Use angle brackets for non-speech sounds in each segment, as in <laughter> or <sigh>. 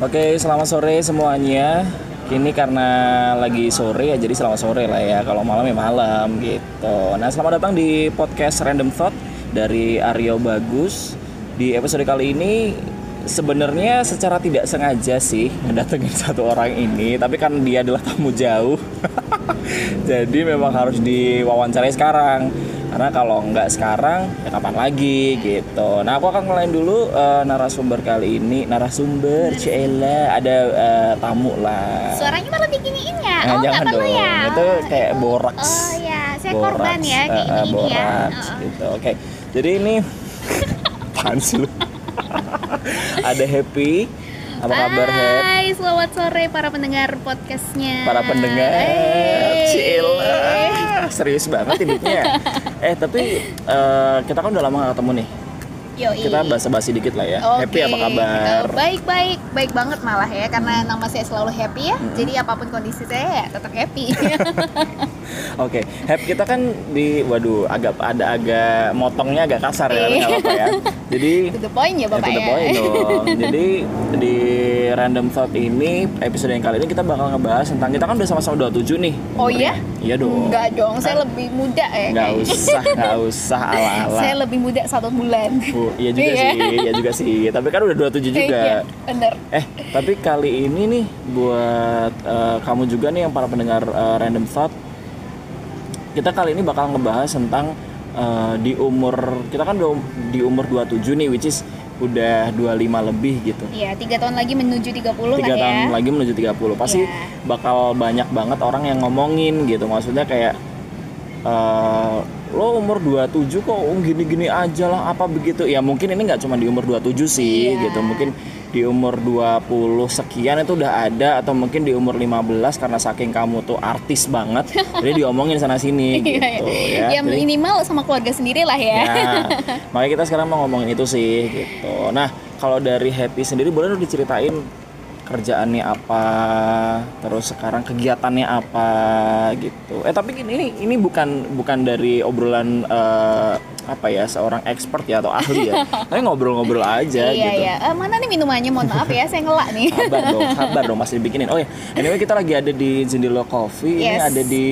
Oke, selamat sore semuanya. Ini karena lagi sore ya, jadi selamat sore lah ya. Kalau malam ya malam gitu. Nah, selamat datang di podcast Random Thought dari Aryo Bagus. Di episode kali ini sebenarnya secara tidak sengaja sih ngedatengin <laughs> satu orang ini, tapi kan dia adalah tamu jauh. <laughs> jadi memang harus diwawancarai sekarang karena kalau nggak sekarang ya kapan lagi gitu. Nah aku akan ngelain dulu uh, narasumber kali ini. Narasumber Cela ada uh, tamu lah. Suaranya malah diginiin ya? Nah, oh jangan nggak perlu dong. Ya itu kayak boraks. Oh ya saya korban ya kayak uh, ini ya. boraks, oh. gitu. Oke. Jadi ini <laughs> apaan sih lu? <laughs> Ada happy apa kabar Hep? Hai, selamat sore para pendengar podcastnya. Para pendengar. Cila Serius banget hidupnya Eh tapi eh, kita kan udah lama gak ketemu nih Yoi. Kita basa-basi dikit lah ya Oke. Happy apa kabar? Baik, baik, baik banget malah ya Karena nama saya selalu happy ya Jadi apa pun kondisi saya ya tetap happy <laughs> Oke, Hep kita kan di Waduh agak ada agak motongnya agak kasar ya Tapi nggak apa-apa ya Jadi <laughs> To the point ya Ya, bapak to the ya point dong. <laughs> Jadi di Random Thought ini episode yang kali ini kita bakal ngebahas tentang kita kan udah sama-sama 27 nih. Oh iya? Iya dong. Enggak dong, saya lebih muda ya Nggak kayaknya. usah, nggak usah ala-ala. Saya lebih muda satu bulan Bu, iya juga Iya. sih, iya juga sih. Tapi kan udah 27 juga. Iya, bener Eh, tapi kali ini nih buat eh, kamu juga nih yang para pendengar eh, Random Thought, kita kali ini bakal ngebahas tentang eh, di umur kita kan di umur 27 nih, which is udah 25 lebih gitu. Iya, tiga tahun lagi menuju 30 tiga lah ya tahun lagi menuju 30 pasti Iya. bakal banyak banget orang yang ngomongin gitu maksudnya kayak eh, lo umur 27 kok gini-gini aja lah apa begitu ya mungkin ini nggak cuma di umur 27 sih Iya. gitu mungkin di umur 20 sekian itu udah ada atau mungkin di umur 15 karena saking kamu tuh artis banget <laughs> jadi diomongin sana sini gitu Iya, ya, ya Jadi- minimal sama keluarga sendiri lah ya. Ya, <laughs> makanya kita sekarang mau ngomongin itu sih gitu. Nah, kalau dari Happy sendiri boleh dong diceritain kerjaannya apa, terus sekarang kegiatannya apa gitu. Eh tapi ini ini bukan bukan dari obrolan eh, apa ya seorang expert ya atau ahli ya. <laughs> Tapi ngobrol-ngobrol aja iya gitu. iya. Eh, mana nih minumannya? Mohon maaf ya, saya ngelak nih. Sabar dong, <laughs> sabar dong masih dibikinin. Oh ya, anyway kita lagi ada di Jendela Coffee. Ini Yes. ada di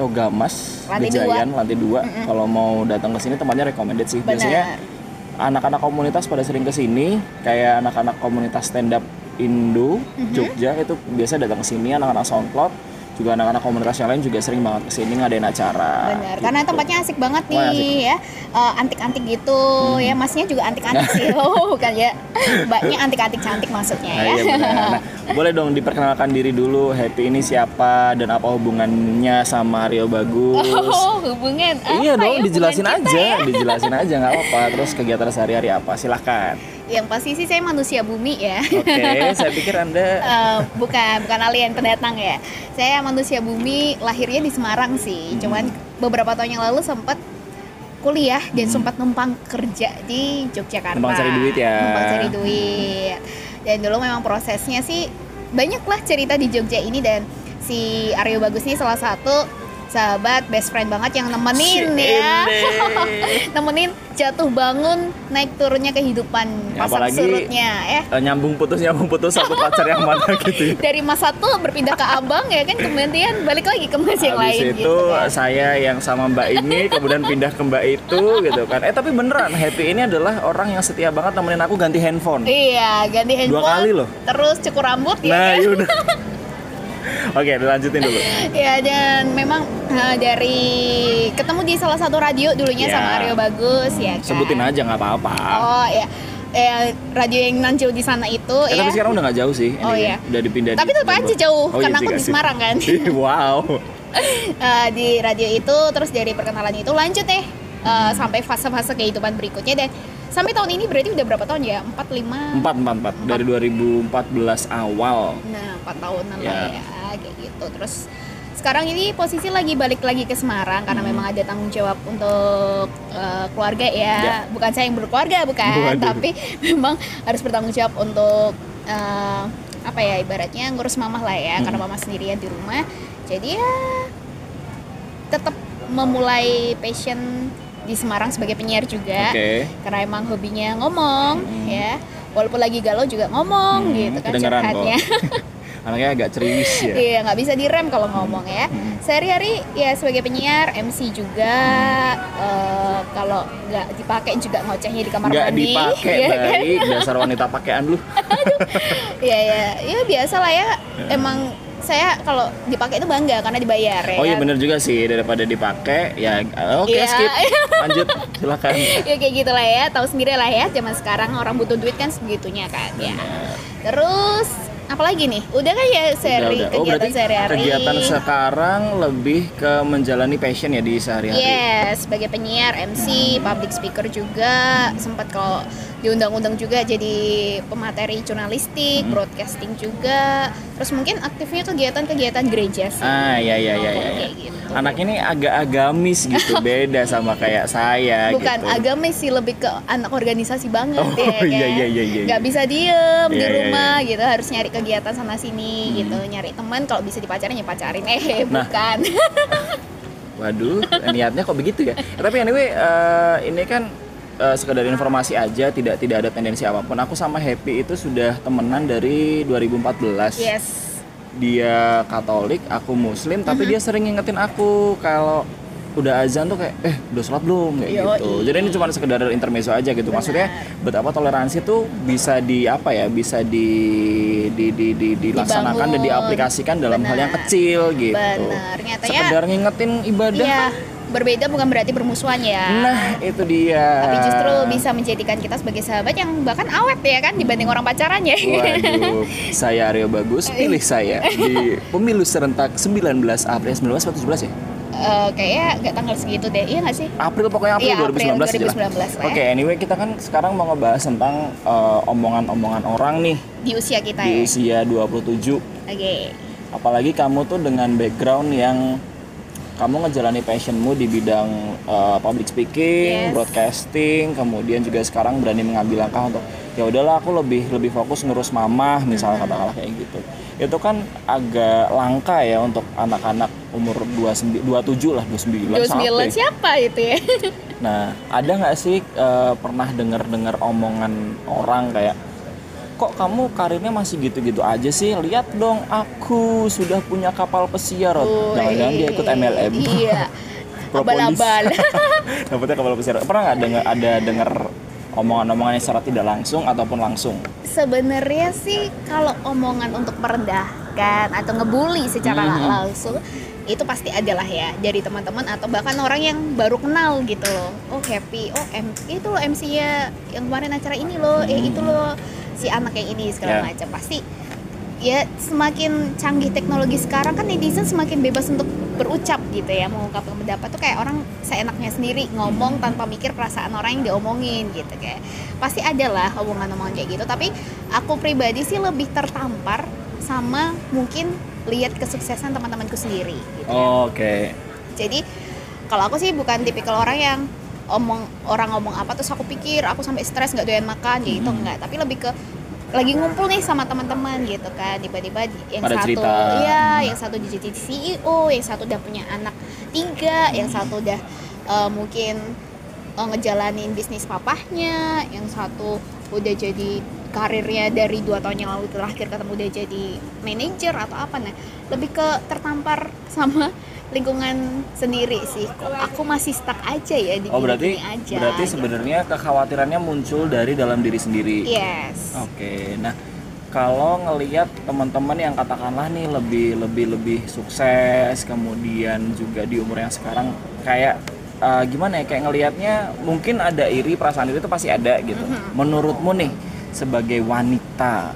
Togamas, Lantai Gejayan, lantai 2. Kalau mau datang ke sini tempatnya recommended sih. Biasanya Benar. anak-anak komunitas pada sering ke sini, kayak anak-anak komunitas stand up Indo, Mm-hmm. Jogja itu biasa datang ke sini anak-anak SoundCloud juga anak-anak komunitas yang lain juga sering banget ke sini ngadain acara. Benar, gitu. karena tempatnya asik banget nih Wah, asik. ya. Eh, antik-antik gitu ya, masnya juga antik-antik <laughs> sih. Oh, bukan ya. Mbaknya antik-antik cantik maksudnya Nah, ya. iya benar. Nah, boleh dong diperkenalkan diri dulu. Happy ini siapa dan apa hubungannya sama Rio Bagus? <laughs> Oh, hubungan apa iya dong, ya dijelasin aja, ya? dijelasin aja nggak apa-apa. Terus kegiatan sehari-hari apa? Silahkan. Yang pasti sih saya manusia bumi ya. Oke, <laughs> saya pikir anda Eh, bukan bukan alien pendatang ya. Saya manusia bumi lahirnya di Semarang sih. Cuman beberapa tahun yang lalu sempat kuliah dan sempat numpang kerja di Yogyakarta. Numpang cari duit ya. Numpang cari duit. Dan dulu memang prosesnya sih banyak lah cerita di Jogja ini dan si Aryo Bagus ini salah satu sahabat best friend banget yang nemenin ya Ciele. <laughs> nemenin jatuh bangun naik turunnya kehidupan Ya, apalagi- surutnya ya Eh, nyambung putus nyambung putus satu pacar yang mana <laughs> gitu. ya. dari mas satu berpindah ke abang ya kan kemudian balik lagi ke mas yang Habis lain itu gitu kan. saya yang sama Mbak ini kemudian pindah ke Mbak itu gitu kan. Eh tapi beneran Happy ini adalah orang yang setia banget nemenin aku ganti handphone. iya ganti handphone kali loh. terus cukur rambut ya Nah, kan? yaudah. <laughs> Oke, dilanjutin dulu. <laughs> ya dan memang eh, dari ketemu di salah satu radio dulunya Ya. sama Aryo Bagus ya kan Sebutin aja nggak apa-apa. oh ya eh, radio yang nan jauh di sana itu Eh, ya tapi sekarang udah nggak jauh sih. Oh, Anyway, iya. Udah dipindah. Tapi tetap aja jauh, Oh, iya karena sih, aku di? Semarang kan. wow. <laughs> Eh, di radio itu terus dari perkenalan itu lanjut deh eh, sampai fase-fase kehidupan berikutnya dan sampai tahun ini berarti udah berapa tahun ya? 4 5 Empat empat empat dari 2014 awal. Nah, 4 tahunan Ya. lah ya kayak gitu. Terus sekarang ini posisi lagi balik lagi ke Semarang karena Hmm. memang ada tanggung jawab untuk eh, keluarga ya. Ya. Bukan saya yang berkeluarga bukan, Waduh. <laughs> tapi memang harus bertanggung jawab untuk eh, apa ya ibaratnya ngurus mamah lah ya karena Hmm. mama sendirian di rumah. Jadi ya tetap memulai passion di Semarang sebagai penyiar juga Oke. karena emang hobinya ngomong Hmm. ya walaupun lagi galau juga ngomong Hmm, gitu kan curhatnya <laughs> Anaknya agak ceriwis ya. iya nggak bisa direm kalau ngomong ya Hmm. sehari-hari ya sebagai penyiar MC juga eh, kalau nggak dipakai juga ngocehnya di kamar Nggak mandi dipakai Iya kan? <laughs> dasar wanita pakaian lu. Iya ya, ya biasa lah ya. Emang saya kalau dipakai itu bangga karena dibayar ya. Oh iya kan? bener juga sih daripada dipakai ya oke Iya. skip <laughs> lanjut silakan. ya kayak gitu lah ya, tahu sendiri lah ya. Zaman sekarang orang butuh duit kan segitunya kan ya. Terus apalagi nih? Udah kan ya seri Udah, udah. Oh kegiatan sehari-hari. kegiatan sekarang lebih ke menjalani passion ya di sehari-hari. Yes, sebagai penyiar, MC, public speaker juga, sempat kalau diundang-undang juga jadi pemateri jurnalistik, Hmm. broadcasting juga. Terus mungkin aktifnya kegiatan-kegiatan gereja sih. Ah ya ya ya ya. ya. Gitu. Anak ini agak agamis gitu, <laughs> beda sama kayak saya bukan gitu. agamis sih lebih ke anak organisasi banget Oh, ya iya, kan? iya, iya, iya, nggak iya. bisa diem di Iya, iya, rumah gitu harus nyari kegiatan sana sini Hmm. gitu nyari teman kalau bisa dipacarin ya pacarin eh Nah. bukan <laughs> Waduh, niatnya kok begitu ya? Tapi anyway, eh, ini kan eh, sekedar informasi aja, tidak tidak ada tendensi apa pun. Aku sama Happy itu sudah temenan dari 2014. yes Dia Katolik, aku Muslim, tapi Mm-hmm. dia sering ngingetin aku kalau udah azan tuh kayak eh udah sholat belum kayak Yoi. gitu. Jadi ini cuma sekedar intermezzo aja gitu. Maksudnya betapa toleransi tuh bisa di apa ya? Bisa di di di, di- dilaksanakan dan Dibangun. diaplikasikan dalam hal yang Benar. kecil gitu. benar ya Sekedar ngingetin ibadah Iya, berbeda bukan berarti bermusuhan ya Nah, itu dia. tapi justru bisa menjadikan kita sebagai sahabat yang bahkan awet ya kan dibanding orang pacaran ya Waduh, <laughs> saya Aryo Bagus, pilih saya di pemilu serentak 19 April 19 atau 17 ya? Eh, kayaknya nggak tanggal segitu deh iya nggak sih April pokoknya April Iya, April 2019 aja lah. 2019 lah ya. Oke, anyway kita kan sekarang mau ngebahas tentang eh, omongan-omongan orang nih di usia kita di ya usia 27. oke Apalagi kamu tuh dengan background yang kamu ngejalani passionmu di bidang eh, public speaking, Yes. broadcasting, kemudian juga sekarang berani mengambil langkah untuk ya udahlah aku lebih lebih fokus ngurus mamah misalnya katakanlah kayak gitu. Itu kan agak langka ya untuk anak-anak umur 29 27 lah 29 29 sampai. siapa itu ya Nah, ada nggak sih eh, pernah dengar-dengar omongan orang kayak kok kamu karirnya masih gitu-gitu aja sih? Lihat dong, aku sudah punya kapal pesiar. Jangan-jangan dia ikut MLM. Iya. <laughs> Abal-abal. <laughs> Dapetnya kapal pesiar. Pernah nggak dengar ada dengar omongan-omongan yang secara tidak langsung ataupun langsung? Sebenarnya sih kalau omongan untuk merendahkan atau ngebully secara nggak langsung itu pasti ada lah ya dari teman-teman atau bahkan orang yang baru kenal gitu loh. Oh happy, oh M itu loh MC-nya yang kemarin acara ini loh, eh itu loh si anak yang ini segala Ya. macam pasti ya semakin canggih teknologi sekarang kan netizen semakin bebas untuk berucap gitu ya mengungkapkan pendapat tuh kayak orang seenaknya sendiri ngomong tanpa mikir perasaan orang yang diomongin gitu kayak pasti ada lah omongan-omongan kayak gitu tapi aku pribadi sih lebih tertampar sama mungkin lihat kesuksesan teman-temanku sendiri gitu ya. Oke. jadi kalau aku sih bukan tipikal orang yang omong orang ngomong apa terus aku pikir aku sampai stres nggak doyan makan gitu Hmm. enggak tapi lebih ke lagi ngumpul nih sama teman-teman gitu kan tiba-tiba yang Pada satu cerita. ya yang satu jadi CEO yang satu udah punya anak tiga yang satu udah eh, mungkin eh, ngejalanin bisnis papahnya yang satu udah jadi karirnya dari dua tahun yang lalu terakhir ketemu udah jadi manajer atau apa nah lebih ke tertampar sama lingkungan sendiri sih aku masih stuck aja ya di Oh berarti gini-gini aja berarti gitu. sebenarnya kekhawatirannya muncul dari dalam diri sendiri. yes Oke, nah kalau ngelihat teman-teman yang katakanlah nih lebih lebih lebih sukses, kemudian juga di umur yang sekarang kayak eh, gimana ya kayak ngelihatnya mungkin ada iri perasaan itu pasti ada gitu. Mhm. Menurutmu nih sebagai wanita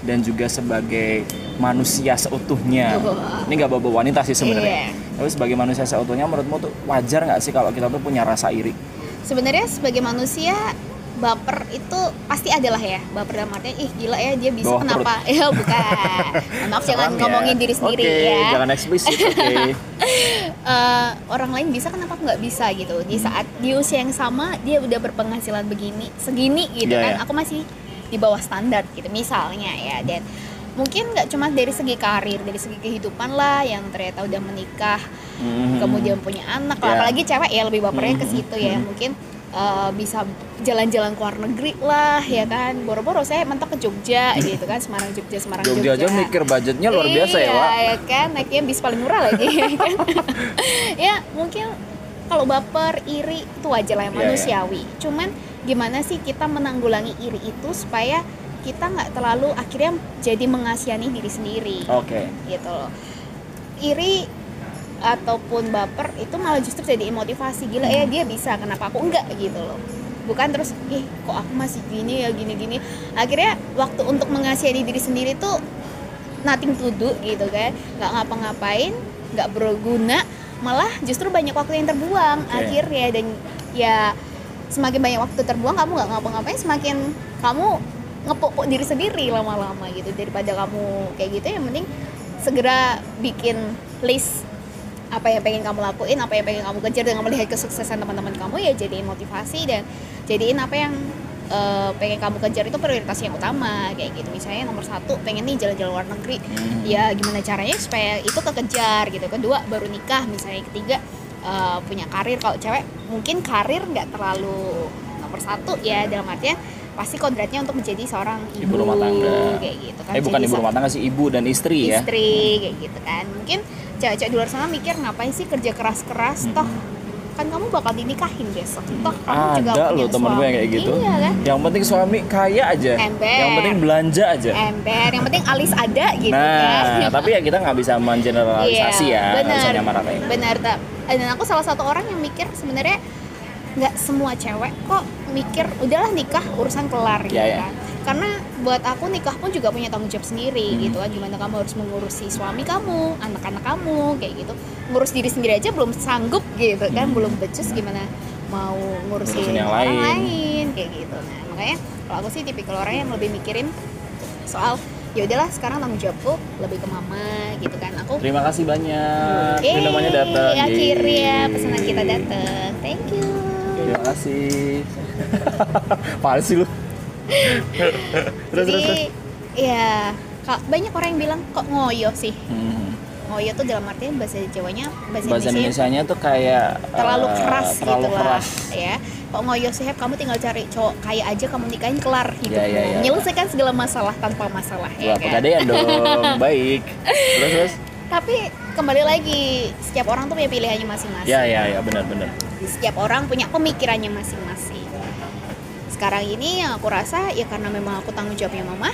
dan juga sebagai manusia seutuhnya, ini nggak bawa wanita sih sebenarnya. Iya. Tapi sebagai manusia seutuhnya, menurutmu tuh wajar nggak sih kalau kita tuh punya rasa iri? sebenarnya sebagai manusia baper itu pasti adalah ya baper dalam artian ih gila ya dia bisa Bawah kenapa <laughs> ya bukan maaf jangan ya. ngomongin diri sendiri Oke, ya jangan eksplisit, <laughs> oke. Eh, orang lain bisa kenapa aku nggak bisa gitu di saat di usia yang sama dia udah berpenghasilan begini segini gitu Iya, kan iya. aku masih di bawah standar gitu misalnya ya dan mungkin nggak cuma dari segi karir dari segi kehidupan lah yang ternyata udah menikah Mhm. kemudian punya anak Ya. apalagi cewek ya lebih bapernya ke Mhm. situ ya Mhm. mungkin eh, bisa jalan-jalan ke luar negeri lah ya kan boro-boro saya mentok ke Jogja gitu kan Semarang Jogja Semarang Jogja aja mikir budgetnya luar biasa ya, Iya, Wak. ya kan naiknya bis paling murah lagi ya kan <laughs> ya mungkin kalau baper iri itu wajar lah ya, Iya, iya. manusiawi cuman gimana sih kita menanggulangi iri itu supaya kita nggak terlalu akhirnya jadi mengasihani diri sendiri. Oke. gitu loh. Iri ataupun baper itu malah justru jadi motivasi. Gila ya dia bisa kenapa aku enggak? Gitu loh. Bukan terus ih kok aku masih gini ya gini gini. Akhirnya waktu untuk mengasihani diri sendiri tuh nothing to do gitu kan. Nggak ngapa-ngapain nggak berguna malah justru banyak waktu yang terbuang Oke. akhirnya. Dan ya semakin banyak waktu terbuang kamu nggak ngapa-ngapain semakin kamu ngepuk diri sendiri lama-lama gitu. Daripada kamu kayak gitu yang penting segera bikin list apa yang pengen kamu lakuin apa yang pengen kamu kejar dengan melihat kesuksesan teman-teman kamu ya jadiin motivasi dan jadiin apa yang eh, pengen kamu kejar itu prioritas yang utama kayak gitu. Misalnya nomor satu pengen nih jalan-jalan luar negeri. Hmm. ya gimana caranya supaya itu kekejar gitu. Kedua baru nikah misalnya. Ketiga eh, punya karir kalau cewek mungkin karir nggak terlalu nomor satu ya dalam artian pasti kodratnya untuk menjadi seorang ibu, Ibu rumah tangga. kayak gitu kan Eh bukan ibu rumah tangga sih, ibu dan istri, ya. istri kayak gitu kan mungkin cewek-cewek di luar sana mikir ngapain sih kerja keras-keras Mm-mm. toh kan kamu bakal dinikahin besok toh kamu juga Ada punya loh temen gue yang kayak gitu. iya kan Yang penting suami kaya aja. Ember. Yang penting belanja aja. ember yang penting alis ada gitu nah, kan tapi ya kita nggak bisa mengeneralisasi Iya, ya, bisa benar tak dan aku salah satu orang yang mikir sebenarnya nggak semua cewek kok mikir udahlah nikah urusan kelar gitu Iya, iya. kan karena buat aku nikah pun juga punya tanggung jawab sendiri Hmm. gitu kan gimana kamu harus mengurusi suami kamu anak-anak kamu kayak gitu ngurus diri sendiri aja belum sanggup gitu kan Hmm. belum becus gimana mau ngurusin, Ngurusin yang orang lain. lain kayak gitu nah makanya kalau aku sih tipikal orang yang lebih mikirin soal ya udahlah sekarang tanggung jawabku lebih ke mama gitu kan aku Terima kasih banyak. Yeay, Minumannya datang. Akhirnya pesanan kita datang. Thank you. Terima kasih. <laughs> Apaan sih lu? terus, terus, terus. Jadi ya banyak orang yang bilang kok ngoyo sih. Hmm. Ngoyo tuh dalam artian bahasa Jawanya bahasa, Bahasa Indonesia Indonesia-nya tuh kayak terlalu eh, keras terlalu gitu keras. lah ya. Kok ngoyo sih kamu tinggal cari cowok kaya aja kamu nikahin kelar hidupmu. Ya, ya, ya. Menyelesaikan segala masalah tanpa masalah ya Wah, kan? pegadaian dong. <laughs> Baik. Terus, terus. Tapi kembali lagi setiap orang tuh punya pilihannya masing-masing. Ya, ya, ya, benar, benar. setiap orang punya pemikirannya masing-masing. Sekarang ini yang aku rasa ya karena memang aku tanggung jawabnya mama,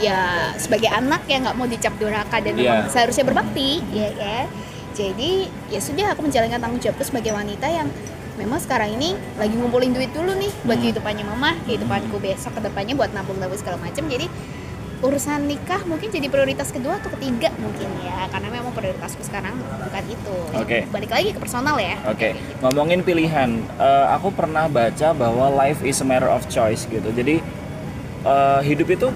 ya sebagai anak yang nggak mau dicap durhaka dan memang Iya. seharusnya berbakti, ya kan. Jadi ya sudah aku menjalankan tanggung jawabku sebagai wanita yang memang sekarang ini lagi ngumpulin duit dulu nih buat Hmm. kehidupannya mama, kehidupanku besok ke depannya buat nabung-nabung segala macam. Jadi urusan nikah mungkin jadi prioritas kedua atau ketiga mungkin ya karena memang prioritasku sekarang bukan itu. Oke. Balik lagi ke personal ya. Oke, ngomongin pilihan, eh, aku pernah baca bahwa life is a matter of choice gitu. Jadi eh, hidup itu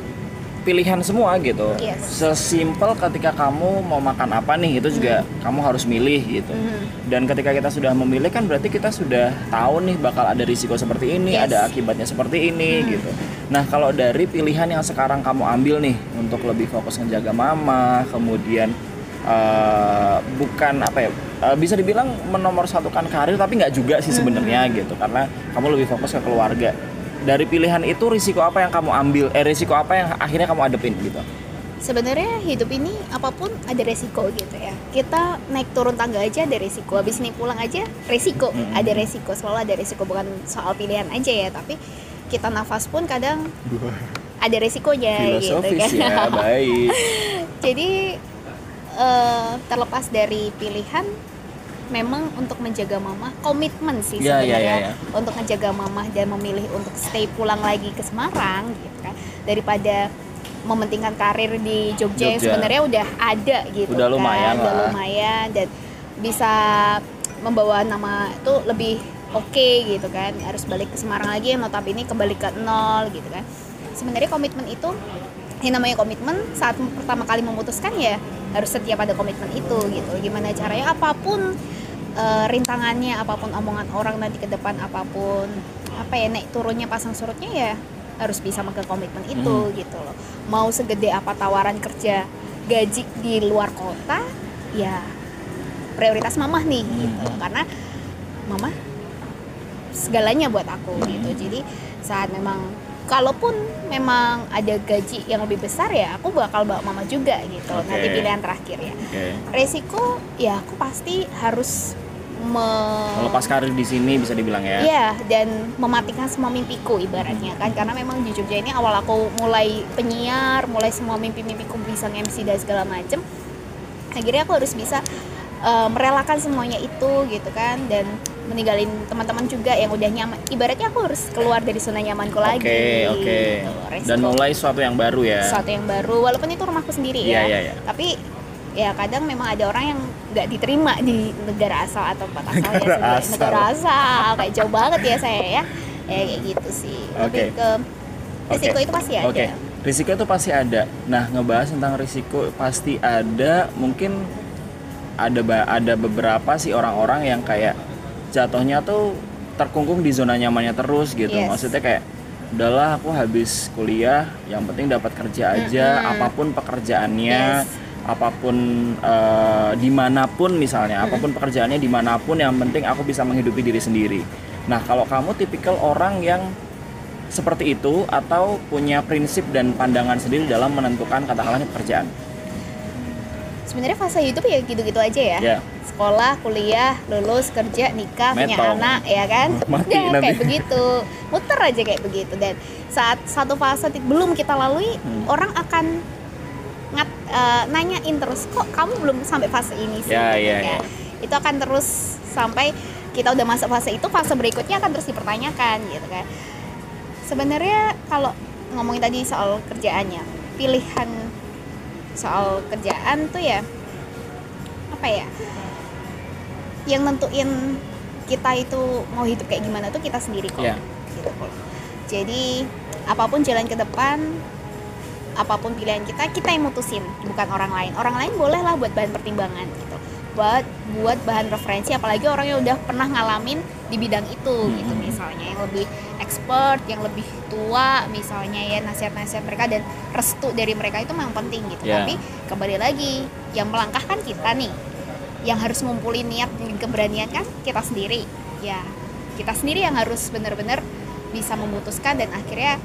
pilihan semua gitu. Yes. Sesimpel ketika kamu mau makan apa nih, itu juga kamu harus milih gitu. Mhm. Dan ketika kita sudah memilih kan berarti kita sudah tahu nih bakal ada risiko seperti ini, Yes. ada akibatnya seperti ini Hmm. gitu. Nah kalau dari pilihan yang sekarang kamu ambil nih untuk lebih fokus ngejaga mama, kemudian eh, bukan apa ya, eh, bisa dibilang menomorsatukan karir tapi nggak juga sih sebenarnya gitu, karena kamu lebih fokus ke keluarga. Dari pilihan itu risiko apa yang kamu ambil? Eh risiko apa yang akhirnya kamu adepin gitu? sebenarnya hidup ini apa pun ada resiko gitu ya kita naik turun tangga aja ada resiko habis ini pulang aja resiko Mm-mm. ada resiko selalu ada resiko bukan soal pilihan aja ya tapi kita nafas pun kadang ada resikonya gitu kan ya, <laughs> baik. jadi eh, terlepas dari pilihan memang untuk menjaga mama komitmen sih Ya, ya, sebenarnya ya, ya. untuk menjaga mama dan memilih untuk stay pulang lagi ke Semarang gitu kan daripada mementingkan karir di Jogja, yang Jogja. sebenarnya udah ada gitu Udah kan lumayan udah lah. lumayan dan bisa membawa nama itu lebih oke gitu kan harus balik ke Semarang lagi yang notabene kembali ke nol gitu kan sebenarnya komitmen itu yang namanya komitmen saat pertama kali memutuskan ya harus setia pada komitmen itu gitu. Gimana caranya apa pun eh, rintangannya apa pun omongan orang nanti ke depan apa pun apa ya naik turunnya pasang surutnya ya harus bisa megang komitmen itu Mhm. gitu loh. Mau segede apa tawaran kerja gaji di luar kota ya prioritas mamah nih gitu. Mhm. karena mama segalanya buat aku gitu. Jadi saat memang kalaupun memang ada gaji yang lebih besar ya aku bakal bawa mama juga gitu Oke. nanti pilihan terakhir ya Oke. resiko ya aku pasti harus me- Melepas karir di sini bisa dibilang ya. Iya, dan mematikan semua mimpiku ibaratnya kan karena memang di Jogja ini awal aku mulai penyiar, mulai semua mimpi-mimpiku bisa MC dan segala macem. Akhirnya aku harus bisa eh, merelakan semuanya itu gitu kan dan meninggalin teman-teman juga yang udah nyaman. Ibaratnya aku harus keluar dari zona nyamanku lagi. oke. gitu. Resiko Dan mulai sesuatu yang baru ya. sesuatu yang baru walaupun itu rumahku sendiri Iya, ya. iya, iya. Tapi ya kadang memang ada orang yang nggak diterima di negara asal atau tempat asal ya Negara sebagai asal. negara asal kayak jauh banget ya saya ya ya kayak gitu sih lebih Oke. ke risiko Oke. itu pasti ada Oke. Risiko itu pasti ada. Nah, ngebahas tentang risiko pasti ada, mungkin ada ada beberapa sih orang-orang yang kayak jatuhnya tuh terkungkung di zona nyamannya terus gitu. Yes. Maksudnya kayak udahlah aku habis kuliah, yang penting dapat kerja aja, Mm-mm. apa pun pekerjaannya, Yes. apa pun eh, di mana pun misalnya, apa pun pekerjaannya di mana pun, yang penting aku bisa menghidupi diri sendiri. Nah, kalau kamu tipikal orang yang seperti itu atau punya prinsip dan pandangan sendiri dalam menentukan katakanlah pekerjaan. Sebenarnya fase hidup ya gitu-gitu aja ya Ya. sekolah kuliah lulus kerja nikah punya Metong. anak ya kan <laughs> Mati Udah, nanti. kayak begitu muter aja kayak begitu dan saat satu fase belum kita lalui Hmm. orang akan ngat, eh, nanyain terus kok kamu belum sampai fase ini sih Ya, Gitu ya, kan. ya. itu akan terus sampai kita udah masuk fase itu fase berikutnya akan terus dipertanyakan gitu kan sebenarnya kalau ngomongin tadi soal kerjaannya pilihan soal kerjaan tuh ya apa ya yang nentuin kita itu mau hidup kayak gimana tuh kita sendiri kok Ya. gitu kok jadi apa pun jalan ke depan apa pun pilihan kita kita yang mutusin bukan orang lain orang lain boleh lah buat bahan pertimbangan gitu buat buat bahan referensi apalagi orang yang udah pernah ngalamin di bidang itu gitu Hmm. misalnya yang lebih expert yang lebih tua misalnya ya nasihat-nasihat mereka dan restu dari mereka itu memang penting gitu Ya. tapi kembali lagi yang melangkahkan kita nih yang harus ngumpulin niat dan keberanian kan kita sendiri ya kita sendiri yang harus benar-benar bisa memutuskan dan akhirnya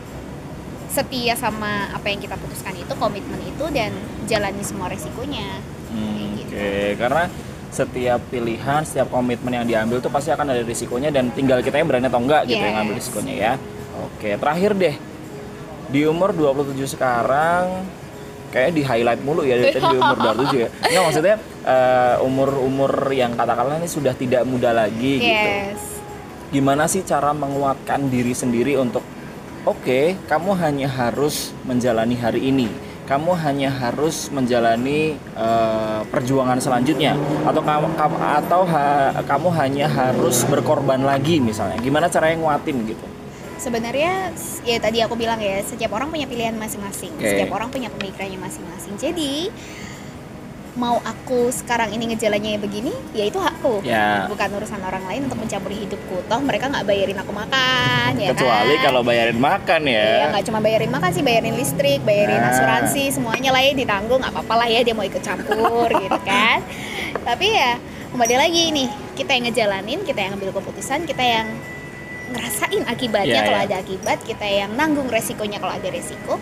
setia sama apa yang kita putuskan itu komitmen itu dan jalani semua resikonya Hmm, Kayak Oke, gitu. karena setiap pilihan, setiap komitmen yang diambil tuh pasti akan ada risikonya dan tinggal kita yang berani atau enggak gitu yang Yes. ngambil risikonya ya. Oke, terakhir deh. Di umur 27 sekarang kayak di highlight mulu ya dari tadi di umur 27 ya. <laughs> Nggak maksudnya eh, umur-umur yang katakanlah ini sudah tidak muda lagi gitu. yes Gimana sih cara menguatkan diri sendiri untuk oke, kamu hanya harus menjalani hari ini. Kamu hanya harus menjalani eh, perjuangan selanjutnya atau kamu kam- atau ha- kamu hanya harus berkorban lagi misalnya. Gimana caranya nguatin gitu? sebenarnya ya tadi aku bilang ya setiap orang punya pilihan masing-masing Oke. setiap orang punya pemikirannya masing-masing jadi mau aku sekarang ini ngejalannya begini ya itu hakku Ya. bukan urusan orang lain untuk mencampuri hidupku toh mereka nggak bayarin aku makan ya Kecuali kan? kalau bayarin makan ya. Iya nggak cuma bayarin makan sih, bayarin listrik, bayarin Nah. asuransi, semuanya lah ya ditanggung, nggak apa-apa lah ya dia mau ikut campur gitu kan. Tapi ya kembali lagi nih, kita yang ngejalanin, kita yang ambil keputusan, kita yang ngerasain akibatnya Iya, kalau iya. ada akibat, kita yang nanggung resikonya kalau ada resiko.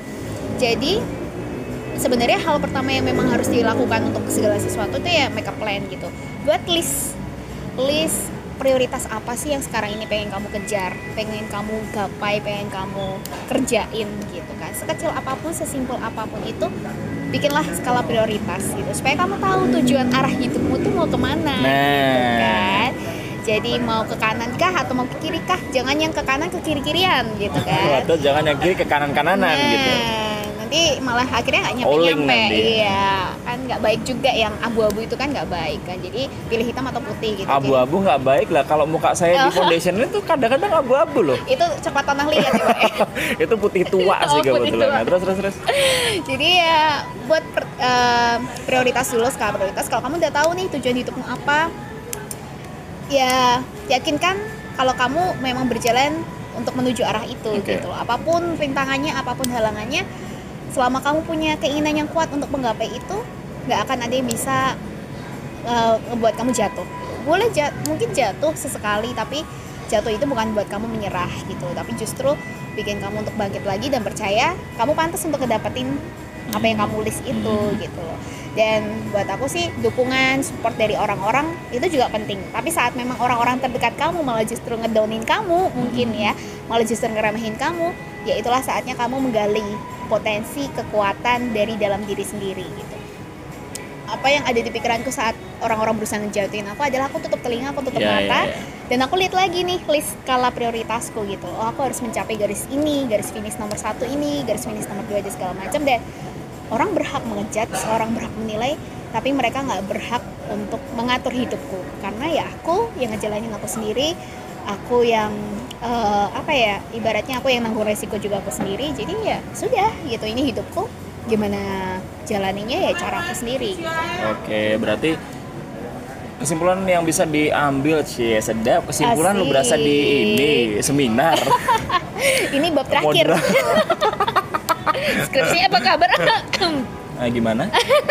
Jadi sebenarnya hal pertama yang memang harus dilakukan untuk segala sesuatu itu ya make a plan gitu. Buat list list prioritas apa sih yang sekarang ini pengen kamu kejar, pengen kamu gapai, pengen kamu kerjain gitu kan. Sekecil apa pun, sesimpel apa pun itu, bikinlah skala prioritas gitu supaya kamu tahu tujuan arah hidupmu tuh mau ke mana gitu Nah. kan. Jadi mau ke kanan kah atau mau ke kiri kah? Jangan yang ke kanan ke kiri kirian gitu kan. Atau jangan yang kiri ke kanan-kananan Nah, gitu. Nanti malah akhirnya nggak nyampe nyampe nanti. iya kan nggak baik juga yang abu-abu itu kan nggak baik kan jadi pilih hitam atau putih gitu Abu-abu nggak baik lah kalau muka saya di foundation itu kadang-kadang abu-abu loh. itu coklat tanah liat ya Pak, ya. <laughs> itu putih tua <laughs> sih Oh, kebetulan. Nah, terus terus terus. jadi ya buat per- eh, prioritas dulu skala prioritas kalau kamu udah tahu nih tujuan hidupmu apa ya yakinkan kalau kamu memang berjalan untuk menuju arah itu Oke. gitu loh. apa pun rintangannya apa pun halangannya selama kamu punya keinginan yang kuat untuk menggapai itu nggak akan ada yang bisa ngebuat kamu jatuh. Boleh jat mungkin jatuh sesekali tapi jatuh itu bukan buat kamu menyerah gitu tapi justru bikin kamu untuk bangkit lagi dan percaya kamu pantas untuk ngedapetin apa yang kamu list itu gitu loh. Dan buat aku sih dukungan support dari orang-orang itu juga penting. Tapi saat memang orang-orang terdekat kamu malah justru ngedownin kamu mungkin ya malah justru ngeremehin kamu ya itulah saatnya kamu menggali potensi kekuatan dari dalam diri sendiri gitu. Apa yang ada di pikiranku saat orang-orang berusaha ngejatuhin aku adalah aku tutup telinga aku tutup Ya, mata ya, ya. dan aku lihat lagi nih list skala prioritasku gitu. Oh aku harus mencapai garis ini garis finish nomor satu ini garis finish nomor dua dan segala macam dan orang berhak mengejat orang berhak menilai tapi mereka nggak berhak untuk mengatur hidupku. Karena ya aku yang ngejalanin aku sendiri aku yang eh, apa ya ibaratnya aku yang nanggung resiko juga aku sendiri jadi ya sudah gitu ini hidupku gimana jalaninya ya cara aku sendiri Oke, berarti kesimpulan yang bisa diambil sih sedap. Kesimpulan lu Asik. berasa di ini seminar. <laughs> ini bab terakhir <laughs> skripsi apa kabar Nah, <laughs> gimana?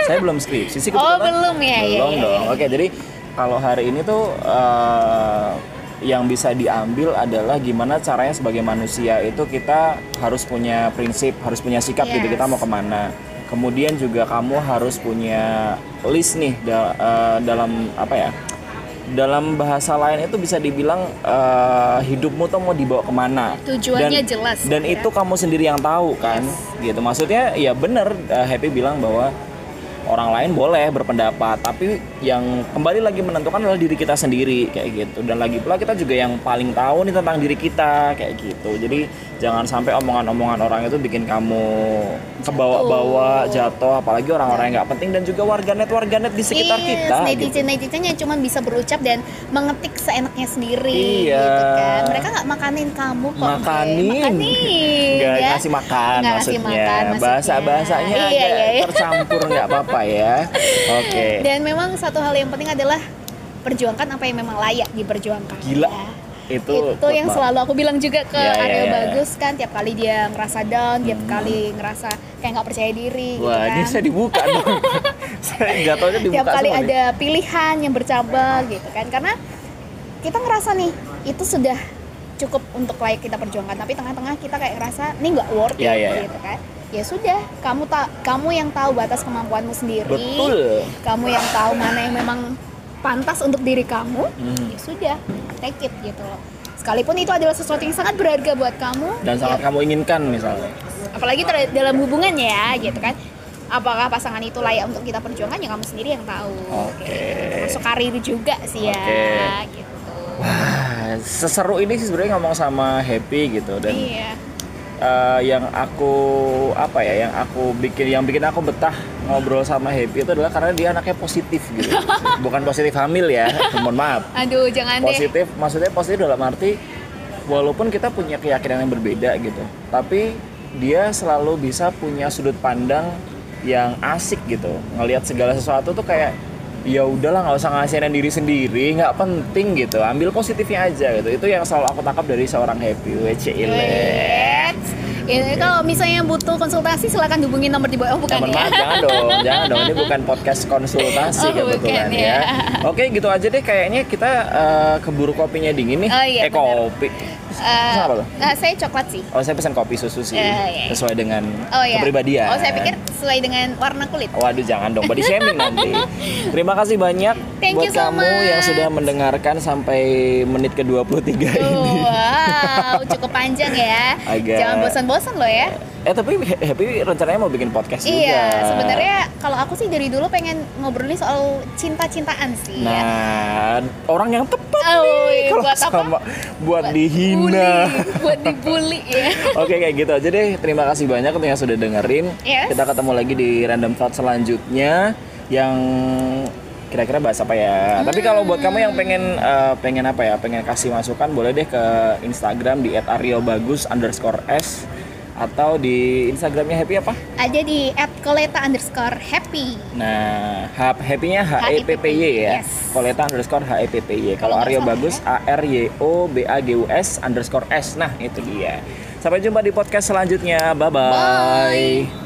Saya belum skripsi sih Oh, belum ya, ya, Belum ya, dong. ya. Oke, jadi kalau hari ini tuh eh, yang bisa diambil adalah gimana caranya sebagai manusia itu kita harus punya prinsip, harus punya sikap gitu Yes. kita mau ke mana. Kemudian juga kamu harus punya list nih da- eh, dalam apa ya? Dalam bahasa lain itu bisa dibilang eh, hidupmu tuh mau dibawa ke mana. Tujuannya Dan- jelas, Dan ya. itu kamu sendiri yang tahu kan, gitu. Maksudnya ya bener eh, Happy bilang bahwa orang lain boleh berpendapat, tapi yang kembali lagi menentukan adalah diri kita sendiri kayak gitu. Dan lagi pula kita juga yang paling tahu nih tentang diri kita kayak gitu. Jadi jangan sampai omongan-omongan orang itu bikin kamu kebawa-bawa jatuh, apalagi orang-orang yang nggak penting dan juga warganet warganet di sekitar Yes, kita. gitu. netizen netizen yang cuma bisa berucap dan mengetik seenaknya sendiri Iya. gitu kan mereka nggak makanin kamu kok. Makanin. makanin Nggak ya. ngasih makan ngasih maksudnya. makan maksudnya. Bahasa bahasanya Iya, agak iya, iya. tercampur nggak apa-apa ya. Oke. dan memang satu hal yang penting adalah perjuangkan apa yang memang layak diperjuangkan Gila. ya. Itu itu yang selalu aku bilang juga ke Ya, ya, Aryo ya, ya. Bagus kan tiap kali dia ngerasa down tiap kali ngerasa kayak nggak percaya diri banget. Wah, gitu ini kan saya dibuka dong. <laughs> saya dibuka tiap kali semua nih. ada pilihan yang bercabang gitu kan karena kita ngerasa nih itu sudah cukup untuk layak kita perjuangkan tapi tengah-tengah kita kayak ngerasa ini nggak worth Ya, ya, ya. gitu kan ya sudah kamu tak kamu yang tahu batas kemampuanmu sendiri Betul. kamu yang tahu mana yang memang pantas untuk diri kamu Hmm. ya sudah take it gitu loh. Sekalipun itu adalah sesuatu yang sangat berharga buat kamu. Dan ya sangat kamu inginkan misalnya. apalagi dalam hubungan ya gitu kan. Apakah pasangan itu layak untuk kita perjuangkan? Ya kamu sendiri yang tahu. Oke. Gitu. masuk karir juga sih ya gitu. Wah, seseru ini sih sebenarnya ngomong sama Happy gitu. Dan iya eh, yang aku apa ya yang aku bikin yang bikin aku betah ngobrol sama Happy itu adalah karena dia anaknya positif gitu. <laughs> Bukan positif hamil ya <laughs> mohon maaf. Aduh jangan deh. Positif maksudnya positif dalam arti walaupun kita punya keyakinan yang berbeda gitu tapi dia selalu bisa punya sudut pandang yang asik gitu. Ngelihat segala sesuatu tuh kayak ya udahlah nggak usah ngasihin diri sendiri nggak penting gitu ambil positifnya aja gitu. Itu yang selalu aku tangkap dari seorang happy Wait. Ya, kalau misalnya butuh konsultasi silakan hubungi nomor di bawah oh, bukan ya maaf, jangan dong, <laughs> jangan dong. Ini bukan podcast konsultasi Oh, kebetulan bukan ya. ya. Oke, gitu aja deh. Kayaknya kita eh, keburu kopinya dingin nih. Oh, iya, eh benar. kopi. Eh, apa lo? nah, saya coklat sih Oh, saya pesan kopi susu sih. Eh, iya. Sesuai dengan oh ya kepribadian. oh saya pikir sesuai dengan warna kulit Waduh, jangan dong. Body shaming nanti. <laughs> Terima kasih banyak Thank buat you so kamu much. yang sudah mendengarkan sampai menit ke-23 ini. Oh, wow, cukup panjang ya. <laughs> Agak- Jangan bosan-bosan loh ya. Eh, tapi Happy rencananya mau bikin podcast juga. Iya, sebenarnya kalau aku sih dari dulu pengen ngobrolin soal cinta-cintaan sih ya. Nah, orang yang tepat Oh, nih iya, kalau buat apa? sama buat, dihina. Bully, buat dibully ya. <laughs> Oke kayak gitu aja deh. Terima kasih banyak untuk yang sudah dengerin. Yes. Kita ketemu lagi di random thought selanjutnya yang kira-kira bahas apa ya. Tapi kalau buat kamu yang pengen eh, pengen apa ya, pengen kasih masukan boleh deh ke Instagram di @ariobagus underscore s atau di Instagramnya happy apa? Ada di @koleta underscore happy. Nah, hap happy-nya H E P P Y ya. Yes. Koleta underscore H E P P Y. Kalau Aryo bagus A R Y O B A G U S underscore S. Nah, itu dia. Sampai jumpa di podcast selanjutnya. Bye bye. Bye.